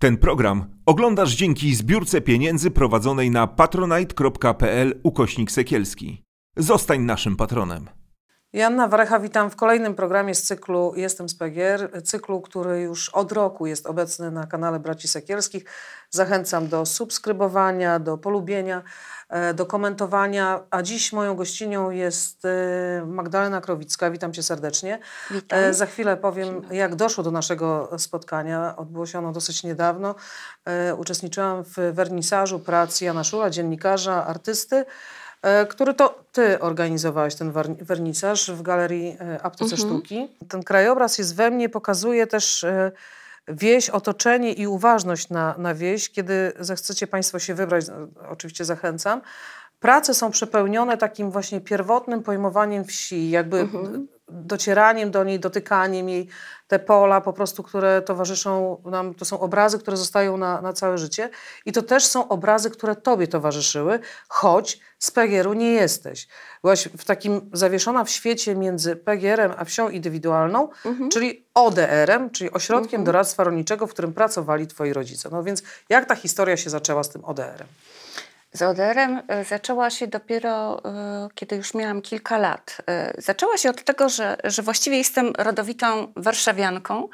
Ten program oglądasz dzięki zbiórce pieniędzy prowadzonej na patronite.pl ukośnik sekielski. Zostań naszym patronem. Joanna Warecha, witam w kolejnym programie z cyklu Jestem z PGR, cyklu, który już od roku jest obecny na kanale Braci Sekielskich. Zachęcam do subskrybowania, do polubienia, do komentowania. A dziś moją gościnią jest e, Magdalena Krowicka. Witam cię serdecznie. Witam. E, Za chwilę powiem, jak doszło do naszego spotkania. Odbyło się ono dosyć niedawno. Uczestniczyłam w wernisażu prac Jana Szula, dziennikarza, artysty który to ty organizowałeś ten wernisaż w Galerii Aptece Mhm. Sztuki. Ten krajobraz jest we mnie, pokazuje też wieś, otoczenie i uważność na, na wieś. Kiedy zechcecie Państwo się wybrać, no, oczywiście zachęcam. Prace są przepełnione takim właśnie pierwotnym pojmowaniem wsi, jakby Mhm. Docieraniem do niej, dotykaniem jej, te pola po prostu, które towarzyszą nam, to są obrazy, które zostają na, na całe życie i to też są obrazy, które Tobie towarzyszyły, choć z PGR-u nie jesteś. Byłaś w takim zawieszona w świecie między PGR-em a wsią indywidualną, czyli ODR-em, czyli Ośrodkiem Doradztwa Rolniczego, w którym pracowali Twoi rodzice. No więc jak ta historia się zaczęła z tym ODR-em? Z ODR-em e, zaczęła się dopiero, e, kiedy już miałam kilka lat. E, Zaczęła się od tego, że, że właściwie jestem rodowitą warszawianką,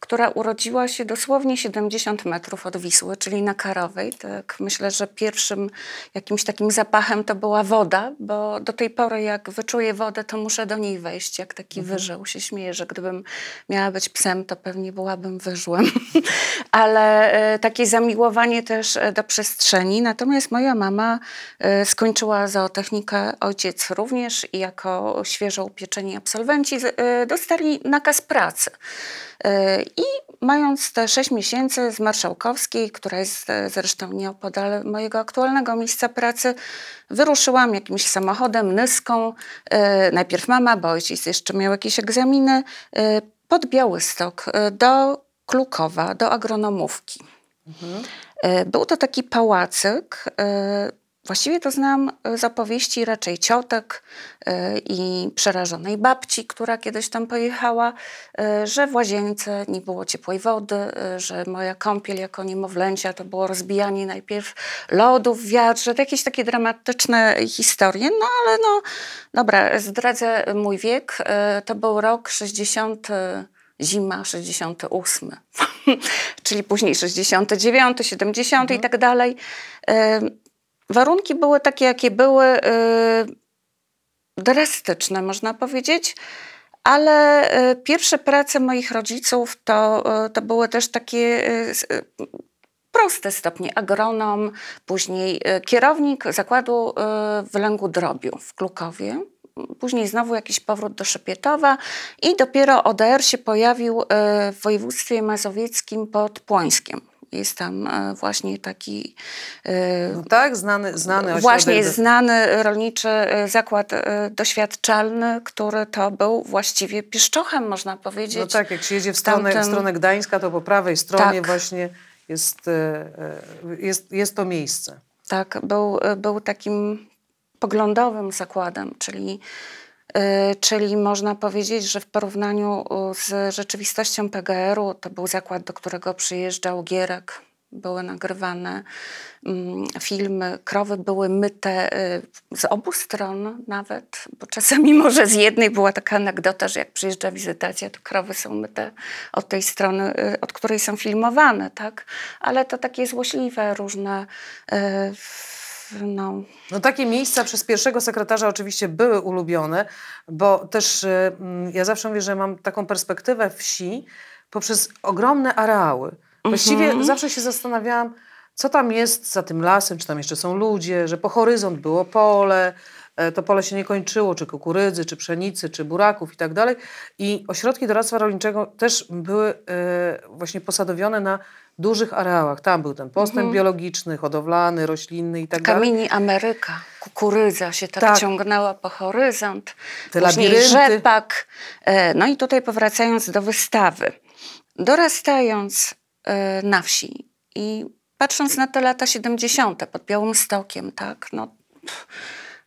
która urodziła się dosłownie 70 metrów od Wisły, czyli na Karowej. Tak myślę, że pierwszym jakimś takim zapachem to była woda, bo do tej pory jak wyczuję wodę, to muszę do niej wejść, jak taki wyżeł. Się śmieję, że gdybym miała być psem, to pewnie byłabym wyżłem. Ale takie zamiłowanie też do przestrzeni. Natomiast moja mama e, skończyła zootechnikę, ojciec również i jako świeżo upieczeni absolwenci e, dostali nakaz pracy. E, I mając te 6 miesięcy z Marszałkowskiej, która jest zresztą nieopodal mojego aktualnego miejsca pracy, wyruszyłam jakimś samochodem, nyską. Najpierw mama, bo ojciec jeszcze miał jakieś egzaminy, pod Białystok do Klukowa, do agronomówki. E, Był to taki pałacyk. e, Właściwie to znam e, z opowieści raczej ciotek e, i przerażonej babci, która kiedyś tam pojechała, e, że w łazience nie było ciepłej wody, e, że moja kąpiel jako niemowlęcia to było rozbijanie najpierw lodów wiatrze, jakieś takie dramatyczne historie. No ale no, dobra, zdradzę mój wiek. E, To był rok 60 zima 68, czyli później 69, 70 i tak dalej. Warunki były takie, jakie były, e, drastyczne, można powiedzieć. Ale e, pierwsze prace moich rodziców to, e, to były też takie proste stopnie. Agronom, później kierownik zakładu e, wylęgu drobiu w Klukowie. Później znowu jakiś powrót do Szepietowa i dopiero ODR się pojawił e, w województwie mazowieckim pod Płońskiem. Jest tam e, właśnie taki e, No tak, znany, znany. Właśnie znany rolniczy zakład doświadczalny, który to był właściwie pieszczochem, można powiedzieć. No tak, jak się jedzie w stronę, w tamtym- stronę Gdańska, to po prawej stronie Tak. właśnie jest, jest, jest to miejsce. Tak, był, był takim poglądowym zakładem, czyli, y, czyli można powiedzieć, że w porównaniu y, z rzeczywistością PGR-u to był zakład, do którego przyjeżdżał Gierek. Były nagrywane mm, filmy, krowy były myte y, z obu stron nawet, bo czasami może z jednej była taka anegdota, że jak przyjeżdża wizytacja, to krowy są myte od tej strony, od której są filmowane, tak? Ale to takie złośliwe, różne no, No takie miejsca przez pierwszego sekretarza oczywiście były ulubione, bo też e, mm, ja zawsze mówię, że mam taką perspektywę wsi poprzez ogromne areały. Właściwie Mhm. zawsze się zastanawiałam, co tam jest za tym lasem, czy tam jeszcze są ludzie, że po horyzont było pole, to pole się nie kończyło, czy kukurydzy, czy pszenicy, czy buraków i tak dalej. I ośrodki doradztwa rolniczego też były e, właśnie posadowione na dużych areałach. Tam był ten postęp biologiczny, hodowlany, roślinny i tak dalej. Kamieni Ameryka, kukurydza się tak, Tak. ciągnęła po horyzont. Te Później labirynty. rzepak. E, No i tutaj powracając do wystawy. Dorastając e, na wsi i patrząc na te lata 70. pod Białym Stokiem, tak, no, pff,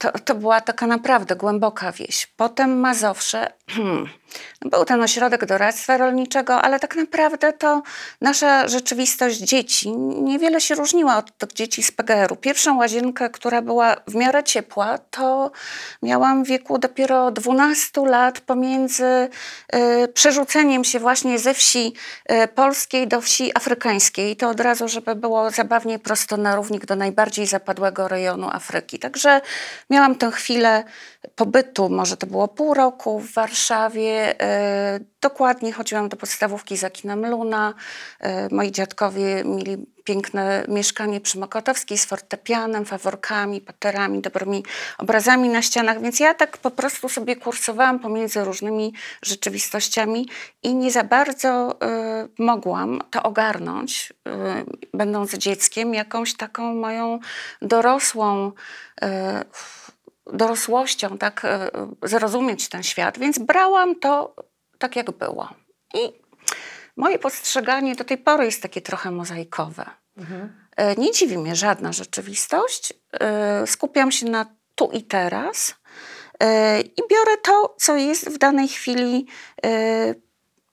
to, to była taka naprawdę głęboka wieś. Potem Mazowsze. Był ten ośrodek doradztwa rolniczego, ale tak naprawdę to nasza rzeczywistość dzieci niewiele się różniła od tych dzieci z PGR-u. Pierwszą łazienkę, która była w miarę ciepła, to miałam w wieku dopiero 12 lat pomiędzy y, przerzuceniem się właśnie ze wsi y, polskiej do wsi afrykańskiej. To od razu, żeby było zabawnie prosto na równik do najbardziej zapadłego rejonu Afryki. Także miałam tę chwilę pobytu, może to było pół roku w Warszawie. E, dokładnie chodziłam do podstawówki za kinem Luna. E, moi dziadkowie mieli piękne mieszkanie przy Mokotowskiej z fortepianem, faworkami, paterami, dobrymi obrazami na ścianach, więc ja tak po prostu sobie kursowałam pomiędzy różnymi rzeczywistościami i nie za bardzo y, mogłam to ogarnąć, y, będąc dzieckiem, jakąś taką moją dorosłą y, dorosłością, tak, e, zrozumieć ten świat, więc brałam to tak, jak było. I moje postrzeganie do tej pory jest takie trochę mozaikowe. Mhm. Nie dziwi mnie żadna rzeczywistość. E, skupiam się na tu i teraz i biorę to, co jest w danej chwili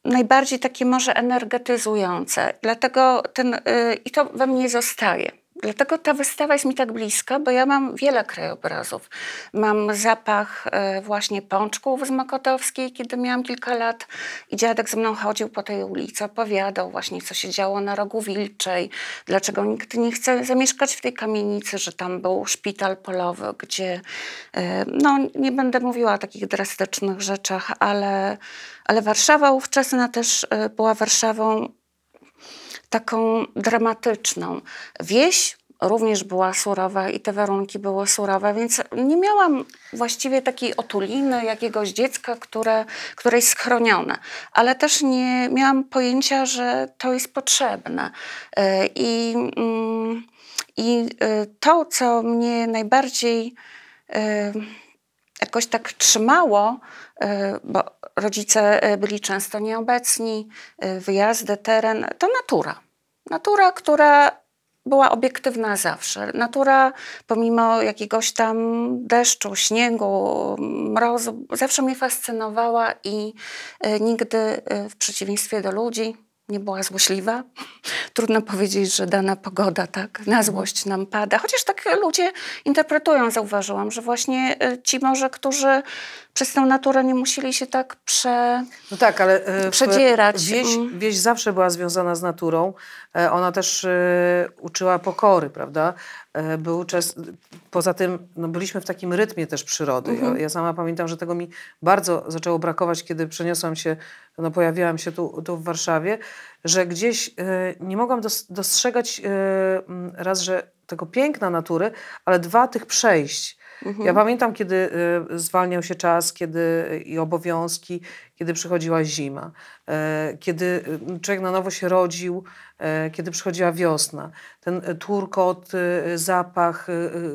najbardziej takie może energetyzujące. Dlatego ten, i to we mnie zostaje. Dlatego ta wystawa jest mi tak bliska, bo ja mam wiele krajobrazów. Mam zapach e, właśnie pączków z Mokotowskiej, kiedy miałam kilka lat i dziadek ze mną chodził po tej ulicy, opowiadał właśnie, co się działo na Rogu Wilczej, dlaczego nikt nie chce zamieszkać w tej kamienicy, że tam był szpital polowy, gdzie, e, no nie będę mówiła o takich drastycznych rzeczach, ale, ale Warszawa ówczesna też e, była Warszawą taką dramatyczną. Wieś również była surowa i te warunki były surowe, więc nie miałam właściwie takiej otuliny jakiegoś dziecka, które, które jest schronione, ale też nie miałam pojęcia, że to jest potrzebne. E, I, mm, i e, to, co mnie najbardziej e, jakoś tak trzymało, bo rodzice byli często nieobecni, wyjazdy, teren, to natura. Natura, która była obiektywna zawsze. Natura, pomimo jakiegoś tam deszczu, śniegu, mrozu, zawsze mnie fascynowała i e, nigdy e, w przeciwieństwie do ludzi nie była złośliwa. Trudno powiedzieć, że dana pogoda tak na złość nam pada. Chociaż tak ludzie interpretują, zauważyłam, że właśnie e, ci może, którzy przez tę naturę nie musieli się tak prze... No tak, ale przedzierać. Wieś, mm. wieś zawsze była związana z naturą. E, ona też e, uczyła pokory, prawda? E, był czas, poza tym no byliśmy w takim rytmie też przyrody. Mhm. Ja, ja, sama pamiętam, że tego mi bardzo zaczęło brakować, kiedy przeniosłam się, no pojawiłam się tu, tu w Warszawie, że gdzieś nie mogłam dostrzegać raz, że tego piękna natury, ale dwa tych przejść. Mhm. Ja pamiętam, kiedy zwalniał się czas, kiedy i obowiązki, kiedy przychodziła zima, kiedy człowiek na nowo się rodził, E, kiedy przychodziła wiosna. Ten e, turkot, e, zapach,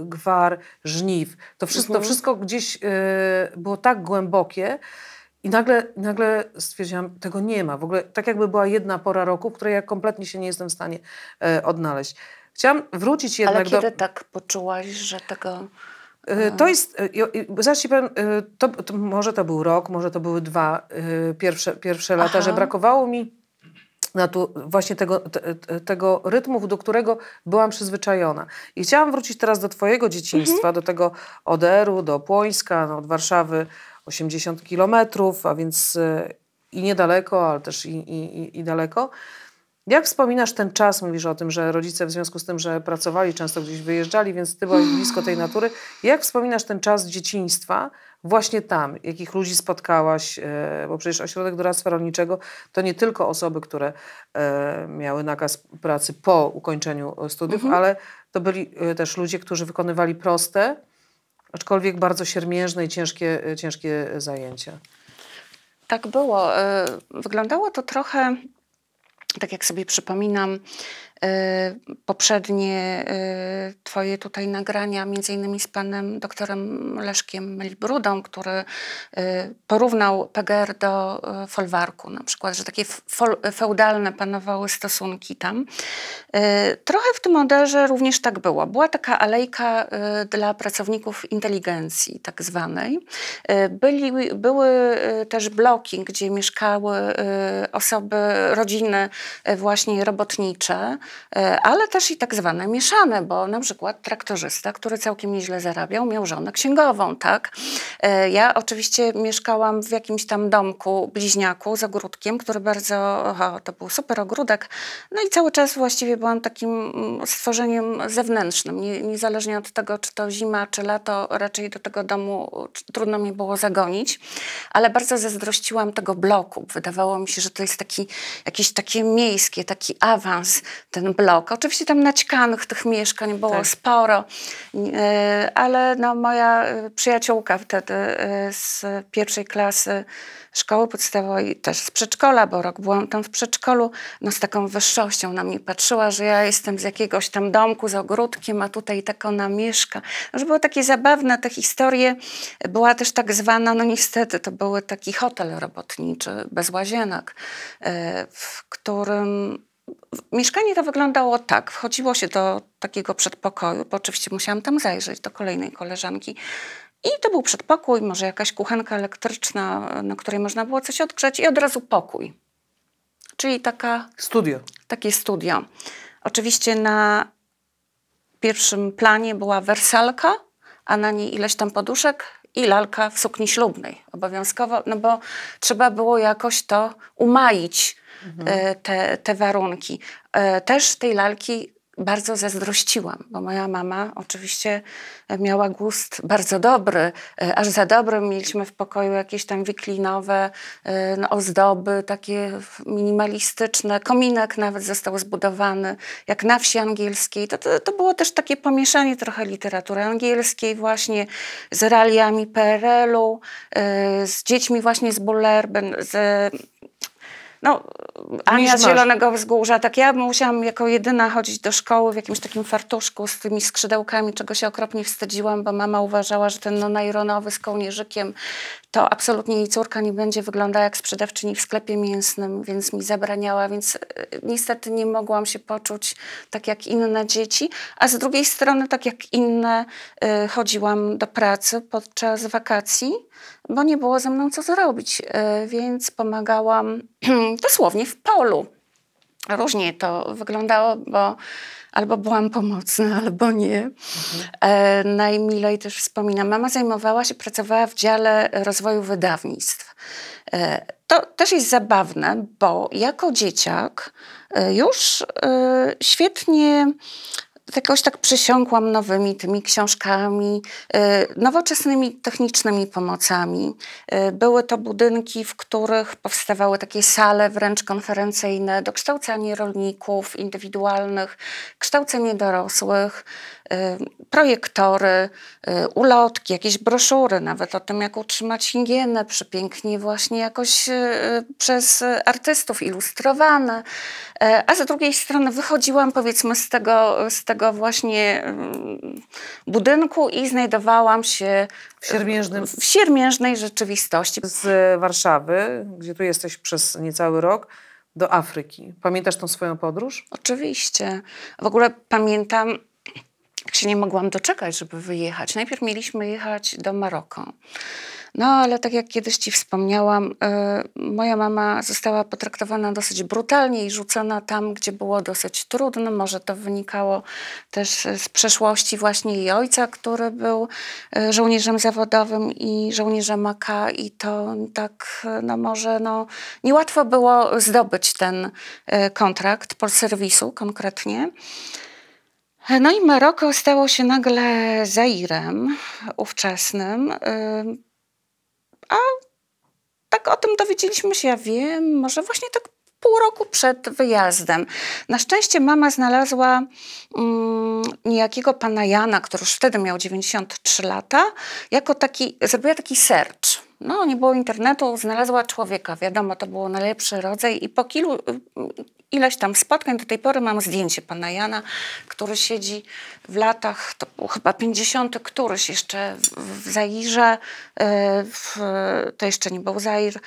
gwar, żniw. To wszystko, mhm. to wszystko gdzieś było tak głębokie, i nagle, nagle stwierdziłam, tego nie ma. W ogóle tak jakby była jedna pora roku, w której ja kompletnie się nie jestem w stanie odnaleźć. Chciałam wrócić jednak Ale kiedy do... tak poczułaś, że tego... To jest, zaraz ci powiem, to, to, może to był rok, może to były dwa pierwsze, pierwsze lata, Aha. że brakowało mi tu, właśnie tego, te, tego rytmu, do którego byłam przyzwyczajona. I chciałam wrócić teraz do twojego dzieciństwa, mhm. do tego Oderu, do Płońska, no, od Warszawy 80 kilometrów, a więc y, i niedaleko, ale też i, i, i daleko. Jak wspominasz ten czas? Mówisz o tym, że rodzice w związku z tym, że pracowali, często gdzieś wyjeżdżali, więc ty byłaś blisko tej natury. Jak wspominasz ten czas dzieciństwa właśnie tam? Jakich ludzi spotkałaś? E, bo przecież ośrodek doradztwa rolniczego to nie tylko osoby, które e, miały nakaz pracy po ukończeniu studiów, mhm. ale to byli e, też ludzie, którzy wykonywali proste, aczkolwiek bardzo siermiężne i ciężkie, ciężkie zajęcia. Tak było. Wyglądało to trochę tak jak sobie przypominam, poprzednie twoje tutaj nagrania, między innymi z panem doktorem Leszkiem Melibrudą, który porównał PGR do folwarku na przykład, że takie feudalne panowały stosunki tam. Trochę w tym Moderze również tak było. Była taka alejka dla pracowników inteligencji tak zwanej. Byli, były też bloki, gdzie mieszkały osoby, rodziny właśnie robotnicze, ale też i tak zwane mieszane, bo na przykład traktorzysta, który całkiem nieźle zarabiał, miał żonę księgową, tak? Ja oczywiście mieszkałam w jakimś tam domku, bliźniaku z ogródkiem, który bardzo, aha, to był super ogródek, no i cały czas właściwie byłam takim mm, stworzeniem zewnętrznym, nie, niezależnie od tego, czy to zima, czy lato, raczej do tego domu trudno mi było zagonić, ale bardzo zazdrościłam tego bloku. Wydawało mi się, że to jest taki, jakieś takie miejskie, taki awans, ten blok. Oczywiście tam naćkanych tych mieszkań było tak. sporo, e, ale no, moja e, przyjaciółka wtedy e, z pierwszej klasy szkoły podstawowej, też z przedszkola, bo rok byłam tam w przedszkolu, no z taką wyższością na mnie patrzyła, że ja jestem z jakiegoś tam domku z ogródkiem, a tutaj tak ona mieszka. No, że było takie zabawne te historie. Była też tak zwana, no niestety, to był taki hotel robotniczy, bez łazienek, w którym Mieszkanie to wyglądało tak. Wchodziło się do takiego przedpokoju, bo oczywiście musiałam tam zajrzeć do kolejnej koleżanki. I to był przedpokój, może jakaś kuchenka elektryczna, na której można było coś odgrzać i od razu pokój. Czyli taka... Studio. Takie studio. Oczywiście na pierwszym planie była wersalka, a na niej ileś tam poduszek i lalka w sukni ślubnej. Obowiązkowo, no bo trzeba było jakoś to umaić, mhm. E, te, te warunki. E, też tej lalki bardzo zazdrościłam, bo moja mama oczywiście miała gust bardzo dobry, e, aż za dobry. Mieliśmy w pokoju jakieś tam wiklinowe e, no, ozdoby, takie minimalistyczne. Kominek nawet został zbudowany, jak na wsi angielskiej. To, to, to było też takie pomieszanie trochę literatury angielskiej właśnie z realiami PRL-u, e, z dziećmi właśnie z Bullerben, z no, Ania z Zielonego Wzgórza, tak ja musiałam jako jedyna chodzić do szkoły w jakimś takim fartuszku z tymi skrzydełkami, czego się okropnie wstydziłam, bo mama uważała, że ten no, najronowy z kołnierzykiem to absolutnie jej córka nie będzie wyglądała jak sprzedawczyni w sklepie mięsnym, więc mi zabraniała, więc e, niestety nie mogłam się poczuć tak jak inne dzieci, a z drugiej strony tak jak inne y, chodziłam do pracy podczas wakacji, bo nie było ze mną co zrobić, y, więc pomagałam dosłownie w polu. Różnie to wyglądało, bo albo byłam pomocna, albo nie. E, najmilej też wspominam. Mama zajmowała się, pracowała w dziale rozwoju wydawnictw. E, to też jest zabawne, bo jako dzieciak e, już e, świetnie jakoś tak przysiągłam nowymi tymi książkami, y, nowoczesnymi technicznymi pomocami. Y, były to budynki, w których powstawały takie sale wręcz konferencyjne, dokształcanie rolników indywidualnych, kształcenie dorosłych, y, projektory, ulotki, jakieś broszury nawet o tym, jak utrzymać higienę przepięknie właśnie jakoś przez artystów ilustrowane. A z drugiej strony wychodziłam powiedzmy z tego, z tego tego właśnie mm, budynku i znajdowałam się w, siermiężnym... w siermiężnej rzeczywistości. Z Warszawy, gdzie tu jesteś przez niecały rok, do Afryki. Pamiętasz tą swoją podróż? Oczywiście. W ogóle pamiętam, jak się nie mogłam doczekać, żeby wyjechać. Najpierw mieliśmy jechać do Maroka. No ale tak jak kiedyś Ci wspomniałam, y, moja mama została potraktowana dosyć brutalnie i rzucona tam, gdzie było dosyć trudno. Może to wynikało też z przeszłości właśnie jej ojca, który był y, żołnierzem zawodowym i żołnierzem AK i to tak, no może no, niełatwo było zdobyć ten y, kontrakt, polserwisu konkretnie. No i Maroko stało się nagle Zairem ówczesnym a tak o tym dowiedzieliśmy się, ja wiem, może właśnie tak pół roku przed wyjazdem. Na szczęście mama znalazła um, niejakiego pana Jana, który już wtedy miał 93 lata, jako taki, zrobiła taki search. No, nie było internetu, znalazła człowieka, wiadomo, to był najlepszy rodzaj i po kilu, ileś tam spotkań. Do tej pory mam zdjęcie pana Jana, który siedzi w latach, to był chyba 50. któryś jeszcze w, Zairze, e, w, to jeszcze nie był Zair, e,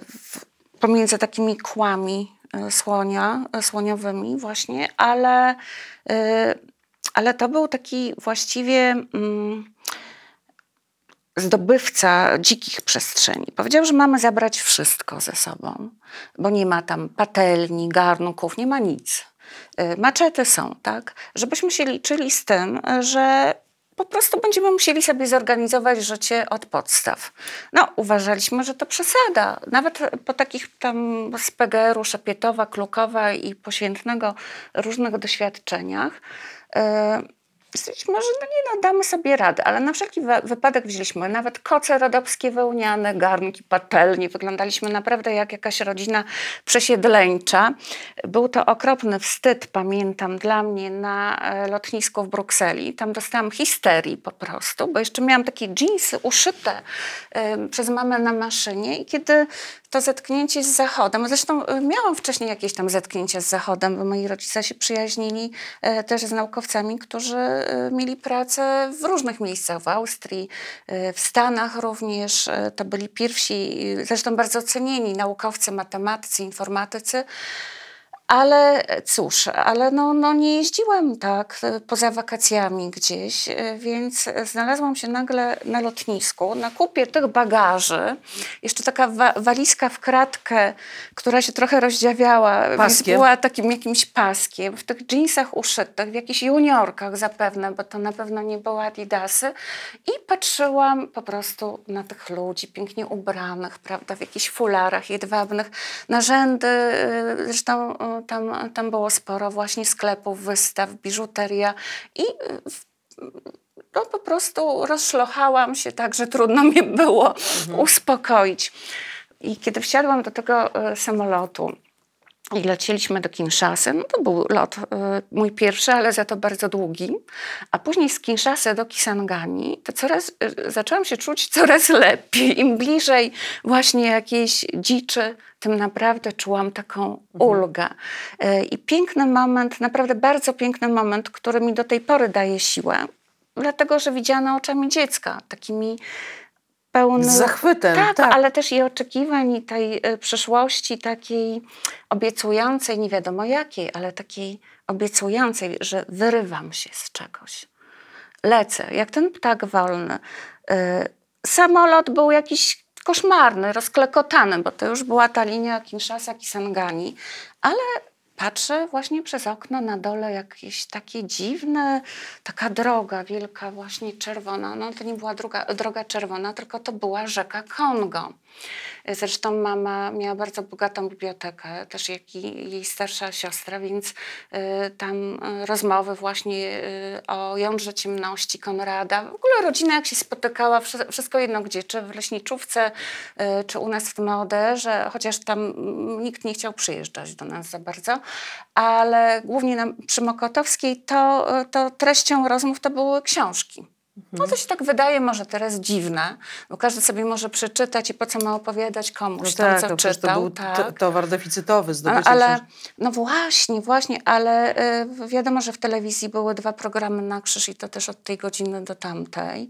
w, pomiędzy takimi kłami e, słonia, słoniowymi właśnie, ale, ale to był taki właściwie... Mm, zdobywca dzikich przestrzeni. Powiedział, że mamy zabrać wszystko ze sobą, bo nie ma tam patelni, garnków, nie ma nic. Y, Maczety są, tak? Żebyśmy się liczyli z tym, że po prostu będziemy musieli sobie zorganizować życie od podstaw. No, uważaliśmy, że to przesada. Nawet po takich tam z PGR-u Szapietowa, Klukowa i Poświętnego różnych doświadczeniach, yy, Stwierdziliśmy, że no nie no, damy sobie radę, ale na wszelki wypadek wzięliśmy nawet koce rodopskie wełniane, garnki, patelnie. Wyglądaliśmy naprawdę jak jakaś rodzina przesiedleńcza. Był to okropny wstyd, pamiętam, dla mnie na e, lotnisku w Brukseli. Tam dostałam histerii po prostu, bo jeszcze miałam takie dżinsy uszyte y, przez mamę na maszynie i kiedy to zetknięcie z Zachodem, zresztą y, miałam wcześniej jakieś tam zetknięcia z Zachodem, bo moi rodzice się przyjaźnili y, też z naukowcami, którzy y, mieli pracę w różnych miejscach, w Austrii, w Stanach również. To byli pierwsi, zresztą bardzo cenieni naukowcy, matematycy, informatycy. Ale cóż, ale no, no nie jeździłam tak poza wakacjami gdzieś, więc znalazłam się nagle na lotnisku, na kupie tych bagaży. Jeszcze taka wa walizka w kratkę, która się trochę rozdziawiała, więc była takim jakimś paskiem, w tych dżinsach uszytych, w jakichś juniorkach zapewne, bo to na pewno nie były adidasy. I patrzyłam po prostu na tych ludzi pięknie ubranych, prawda, w jakichś fularach jedwabnych, narzędy, zresztą tam, tam było sporo właśnie sklepów, wystaw, biżuteria i no, po prostu rozszlochałam się tak, że trudno mi było mhm. uspokoić. I kiedy wsiadłam do tego e, samolotu, i lecieliśmy do Kinshasy. No to był lot y, mój pierwszy, ale za to bardzo długi. A później z Kinshasy do Kisangani, to coraz, y, zaczęłam się czuć coraz lepiej. Im bliżej właśnie jakiejś dziczy, tym naprawdę czułam taką mhm. ulgę. Y, I piękny moment, naprawdę bardzo piękny moment, który mi do tej pory daje siłę. Dlatego, że widziana oczami dziecka, takimi pełny... Z zachwytem. Tak, tak, ale też i oczekiwań i tej y, przyszłości takiej obiecującej, nie wiadomo jakiej, ale takiej obiecującej, że wyrywam się z czegoś. Lecę, jak ten ptak wolny. Y, samolot był jakiś koszmarny, rozklekotany, bo to już była ta linia Kinshasa-Kisangani, ale patrzę właśnie przez okno na dole jakieś takie dziwne, taka droga wielka, właśnie czerwona. No to nie była droga, droga czerwona, tylko to była rzeka Kongo. Zresztą mama miała bardzo bogatą bibliotekę, też jak jej starsza siostra, więc y, tam y, rozmowy właśnie o jądrze ciemności Konrada. W ogóle rodzina jak się spotykała, wszystko jedno gdzie, czy w Leśniczówce, czy u nas w że chociaż tam mm, nikt nie chciał przyjeżdżać do nas za bardzo, ale głównie na, przy Mokotowskiej to, to treścią rozmów to były książki. No to się tak wydaje może teraz dziwne, bo każdy sobie może przeczytać i po co ma opowiadać komuś no tam, tak, co no czytał. To był tak. towar deficytowy, zdobycie Ale, no właśnie, właśnie, ale y, wiadomo, że w telewizji były dwa programy na krzyż i to też od tej godziny do tamtej,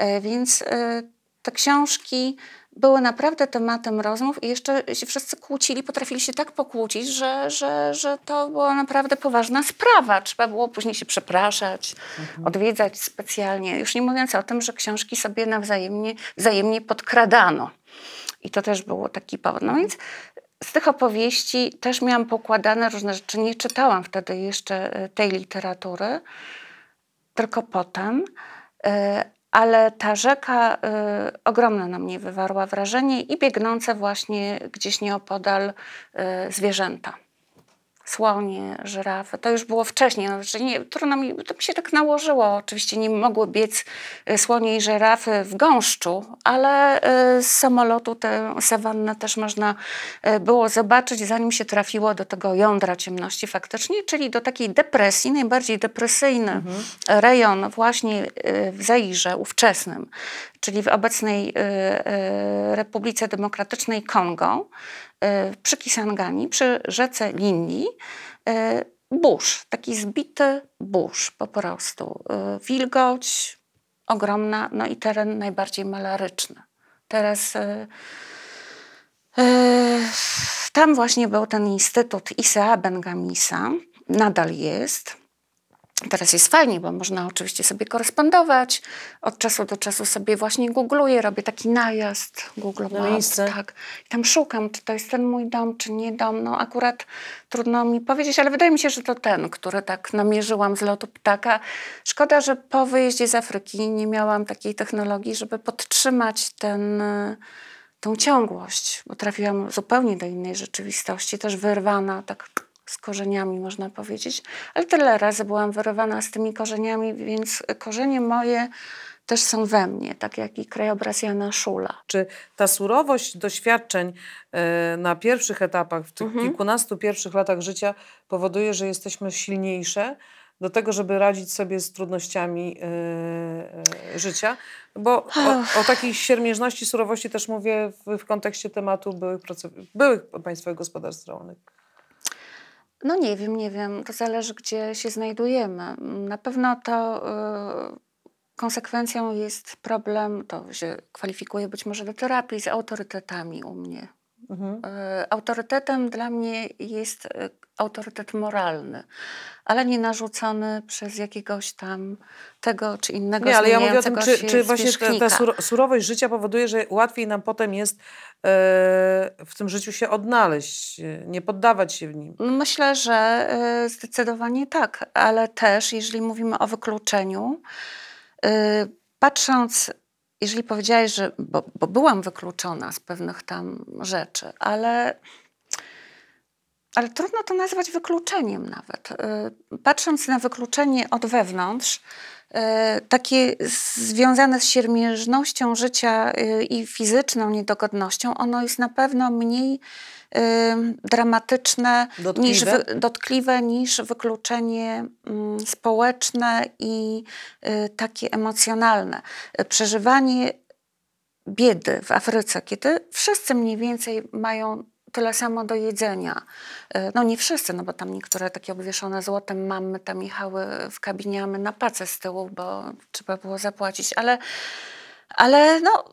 y, więc y, te książki były naprawdę tematem rozmów i jeszcze się wszyscy kłócili, potrafili się tak pokłócić, że, że, że to była naprawdę poważna sprawa. Trzeba było później się przepraszać, mhm. odwiedzać specjalnie. Już nie mówiąc o tym, że książki sobie nawzajemnie wzajemnie podkradano. I to też było taki powód. No więc z tych opowieści też miałam pokładane różne rzeczy. Nie czytałam wtedy jeszcze e, tej literatury, tylko potem. Ale ta rzeka y, ogromne na mnie wywarła wrażenie i biegnące właśnie gdzieś nieopodal y, zwierzęta słonie, żyrafy. To już było wcześniej. No, że nie, trudno mi, to mi się tak nałożyło. Oczywiście nie mogły biec y, słonie i żyrafy w gąszczu, ale y, z samolotu tę sawannę też można y, było zobaczyć, zanim się trafiło do tego jądra ciemności faktycznie, czyli do takiej depresji, najbardziej depresyjny mhm. rejon właśnie w Zairze ówczesnym, czyli w obecnej Republice Demokratycznej Kongo, przy Kisangani, przy rzece Lindi, e, burz, taki zbity burz po prostu. E, Wilgoć ogromna, no i teren najbardziej malaryczny. Teraz e, e, tam właśnie był ten instytut Isea Bengamisa, nadal jest. Teraz jest fajnie, bo można oczywiście sobie korespondować. Od czasu do czasu sobie właśnie googluję, robię taki najazd Google Na Maps, miejsce. Tak. I tam szukam, czy to jest ten mój dom, czy nie dom. No akurat trudno mi powiedzieć, ale wydaje mi się, że to ten, który tak namierzyłam z lotu ptaka. Szkoda, że po wyjeździe z Afryki nie miałam takiej technologii, żeby podtrzymać ten, y, tą ciągłość, bo trafiłam zupełnie do innej rzeczywistości, też wyrwana tak z korzeniami, można powiedzieć. Ale tyle razy byłam wyrwana z tymi korzeniami, więc korzenie moje też są we mnie, tak jak i krajobraz Jana Szula. Czy ta surowość doświadczeń e, na pierwszych etapach, w tych Mhm. kilkunastu pierwszych latach życia powoduje, że jesteśmy silniejsze do tego, żeby radzić sobie z trudnościami e, e, życia? Bo o, o takiej siermierzności, surowości też mówię w, w kontekście tematu byłych, byłych państwowych gospodarstw rolnych. No nie wiem, nie wiem. To zależy, gdzie się znajdujemy. Na pewno to y, konsekwencją jest problem, to się kwalifikuje być może do terapii z autorytetami u mnie. Mhm. Y, autorytetem dla mnie jest y, autorytet moralny, ale nie narzucony przez jakiegoś tam tego czy innego Nie, ale ja mówię o tym, czy, czy właśnie ta, ta sur- surowość życia powoduje, że łatwiej nam potem jest e, w tym życiu się odnaleźć, e, nie poddawać się w nim. Myślę, że zdecydowanie tak, ale też jeżeli mówimy o wykluczeniu, patrząc, jeżeli powiedziałeś, że, bo, bo byłam wykluczona z pewnych tam rzeczy, ale, ale trudno to nazwać wykluczeniem nawet. Y, Patrząc na wykluczenie od wewnątrz, y, takie związane z siermierznością życia y, i fizyczną niedogodnością, ono jest na pewno mniej y, dramatyczne, niż Dotkliwe? wy, dotkliwe niż wykluczenie mm, społeczne i y, takie emocjonalne. Y, Przeżywanie biedy w Afryce, kiedy wszyscy mniej więcej mają tyle samo do jedzenia. No nie wszyscy, no bo tam niektóre takie obwieszone złotem mamy tam jechały w kabinie, a my na pacę z tyłu, bo trzeba było zapłacić, ale, ale no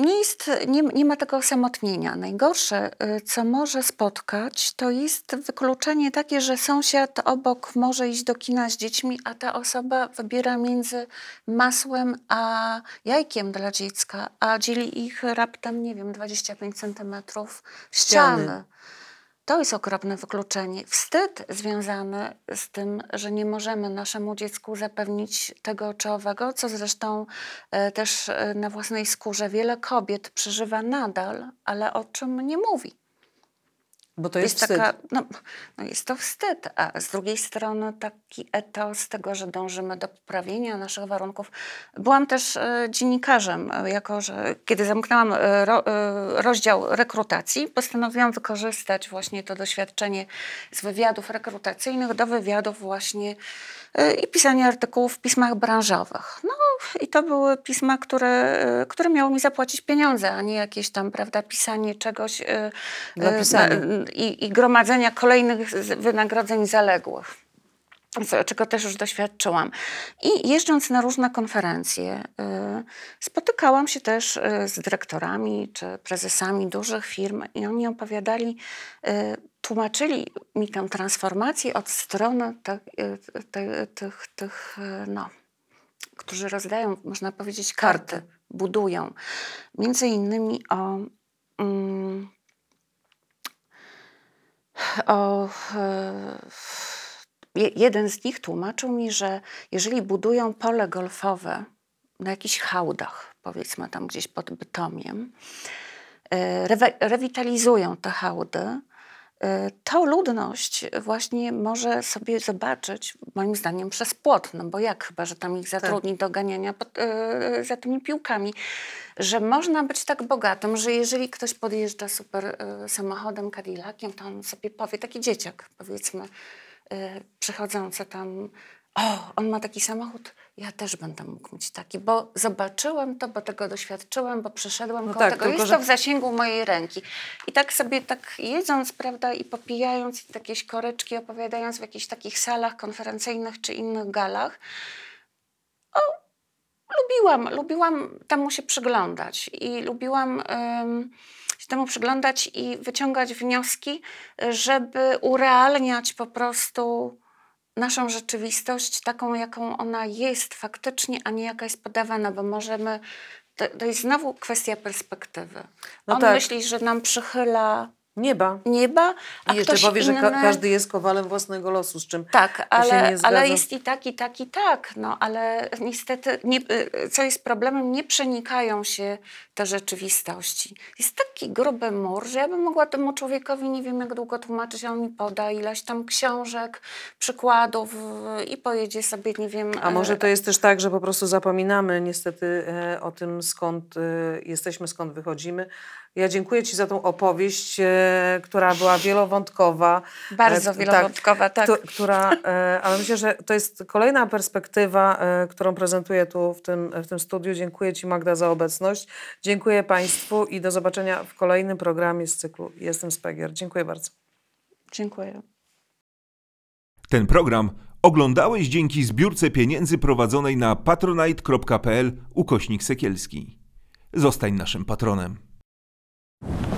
nie, jest, nie, nie ma tego osamotnienia. Najgorsze, y, co może spotkać, to jest wykluczenie takie, że sąsiad obok może iść do kina z dziećmi, a ta osoba wybiera między masłem a jajkiem dla dziecka, a dzieli ich raptem, nie wiem, 25 centymetrów Ściany. ściany. To jest okropne wykluczenie. Wstyd związany z tym, że nie możemy naszemu dziecku zapewnić tego czy owego, co zresztą e, też e, na własnej skórze wiele kobiet przeżywa nadal, ale o czym nie mówi. Bo to jest, wstyd. taka, no, no jest to wstyd, a z drugiej strony taki etos tego, że dążymy do poprawienia naszych warunków. Byłam też e, dziennikarzem, e, jako że kiedy zamknęłam e, ro, rozdział rekrutacji, postanowiłam wykorzystać właśnie to doświadczenie z wywiadów rekrutacyjnych do wywiadów właśnie i pisania artykułów w pismach branżowych. No i to były pisma, które, e, które miały mi zapłacić pieniądze, a nie jakieś tam, prawda, pisanie czegoś e, e, i, i gromadzenia kolejnych wynagrodzeń zaległych. Czego też już doświadczyłam. I jeżdżąc na różne konferencje, y, spotykałam się też y, z dyrektorami czy prezesami dużych firm i oni opowiadali, y, tłumaczyli mi tę transformację od strony te, tych, tych y, no, którzy rozdają, można powiedzieć, karty, budują. Między innymi o. Mm, o jeden z nich tłumaczył mi, że jeżeli budują pole golfowe na jakichś hałdach, powiedzmy tam gdzieś pod Bytomiem, e, rewitalizują te hałdy, e, to ludność właśnie może sobie zobaczyć, moim zdaniem, przez płot, no bo jak chyba, że tam ich zatrudni do ganiania pod, e, za tymi piłkami, że można być tak bogatym, że jeżeli ktoś podjeżdża super e, samochodem, Cadillaciem, to on sobie powie, taki dzieciak powiedzmy, e, przychodzący tam o, on ma taki samochód, ja też będę mógł mieć taki, bo zobaczyłem to, bo tego doświadczyłem, bo przeszedłem No koło tak, tego. tylko Jest że- to w zasięgu mojej ręki. I tak sobie tak jedząc, prawda, i popijając i jakieś koreczki opowiadając w jakichś takich salach konferencyjnych czy innych galach, lubiłam, lubiłam temu się przyglądać i lubiłam się temu przyglądać i wyciągać wnioski, żeby urealniać po prostu naszą rzeczywistość taką, jaką ona jest faktycznie, a nie jaka jest podawana, bo możemy. To, to jest znowu kwestia perspektywy. No On tak. myśli, że nam przychyla Nieba. nieba, a I jeszcze powie, że inny... ka- każdy jest kowalem własnego losu, z czym Tak, się ale, ale jest i tak, i tak, i tak. No, ale niestety, nie, y, co jest problemem, nie przenikają się te rzeczywistości. Jest taki gruby mur, że ja bym mogła temu człowiekowi nie wiem jak długo tłumaczyć, a on mi poda ileś tam książek, przykładów y, i pojedzie sobie, nie wiem... A może y, to jest też tak, że po prostu zapominamy niestety e, o tym, skąd jesteśmy, skąd wychodzimy. Ja dziękuję Ci za tą opowieść, e, która była wielowątkowa. Bardzo E, wielowątkowa, tak. któ- Która, e, ale myślę, że to jest kolejna perspektywa, e, którą prezentuję tu w tym, w tym studiu. Dziękuję Ci Magda za obecność. Dziękuję Państwu i do zobaczenia w kolejnym programie z cyklu Jestem Spegier. Dziękuję bardzo. Dziękuję. Ten program oglądałeś dzięki zbiórce pieniędzy prowadzonej na patronite.pl ukośnik sekielski. Zostań naszym patronem. you